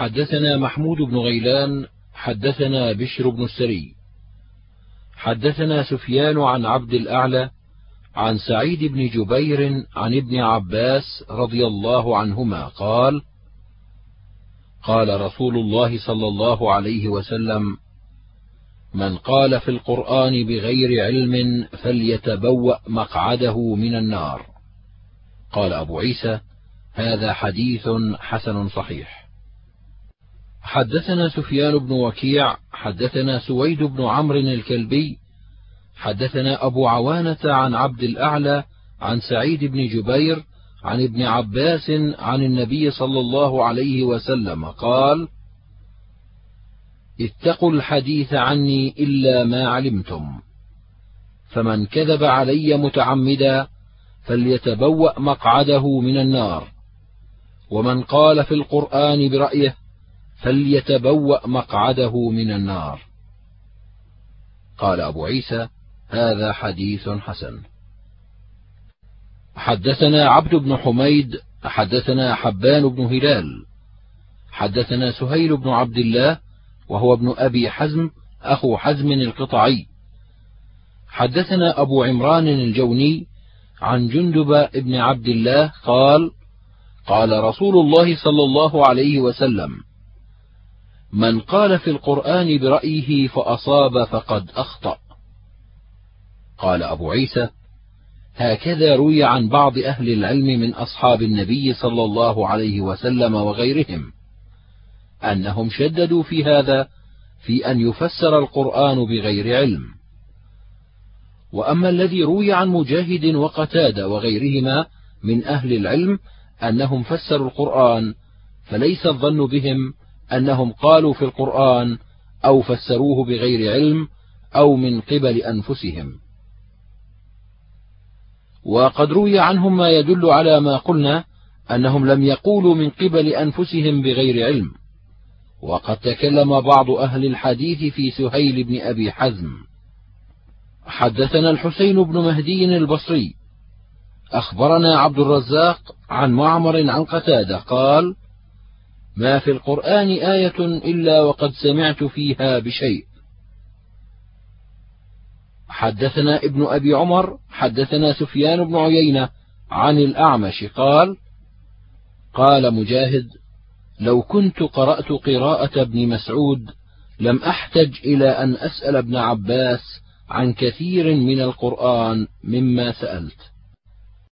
حدثنا محمود بن غيلان حدثنا بشر بن السري. حدثنا سفيان عن عبد الأعلى عن سعيد بن جبير عن ابن عباس رضي الله عنهما قال قال رسول الله صلى الله عليه وسلم من قال في القرآن بغير علم فليتبوأ مقعده من النار قال أبو عيسى هذا حديث حسن صحيح حدثنا سفيان بن وكيع حدثنا سويد بن عمرو الكلبي حدثنا أبو عوانة عن عبد الأعلى عن سعيد بن جبير عن ابن عباس عن النبي صلى الله عليه وسلم قال اتقوا الحديث عني إلا ما علمتم فمن كذب علي متعمدا فليتبوأ مقعده من النار ومن قال في القرآن برأيه فليتبوأ مقعده من النار. قال أبو عيسى هذا حديث حسن. حدثنا عبد بن حميد حدثنا حبان بن هلال حدثنا سهيل بن عبد الله وهو ابن أبي حزم أخو حزم القطعي. حدثنا أبو عمران الجوني عن جندب بن عبد الله قال قال رسول الله صلى الله عليه وسلم من قال في القرآن برأيه فأصاب فقد أخطأ. قال أبو عيسى هكذا روي عن بعض أهل العلم من أصحاب النبي صلى الله عليه وسلم وغيرهم أنهم شددوا في هذا في أن يفسر القرآن بغير علم. وأما الذي روي عن مجاهد وقتاده وغيرهما من أهل العلم أنهم فسروا القرآن فليس الظن بهم أنهم قالوا في القرآن أو فسروه بغير علم أو من قبل أنفسهم. وقد روي عنهم ما يدل على ما قلنا أنهم لم يقولوا من قبل أنفسهم بغير علم. وقد تكلم بعض أهل الحديث في سهيل بن أبي حزم. حدثنا الحسين بن مهدي البصري. أخبرنا عبد الرزاق عن معمر عن قتادة قال ما في القرآن آية إلا وقد سمعت فيها بشيء. حدثنا ابن أبي عمر حدثنا سفيان بن عيينة عن الأعمش قال قال مجاهد لو كنت قرأت قراءة ابن مسعود لم أحتج إلى أن أسأل ابن عباس عن كثير من القرآن مما سألت.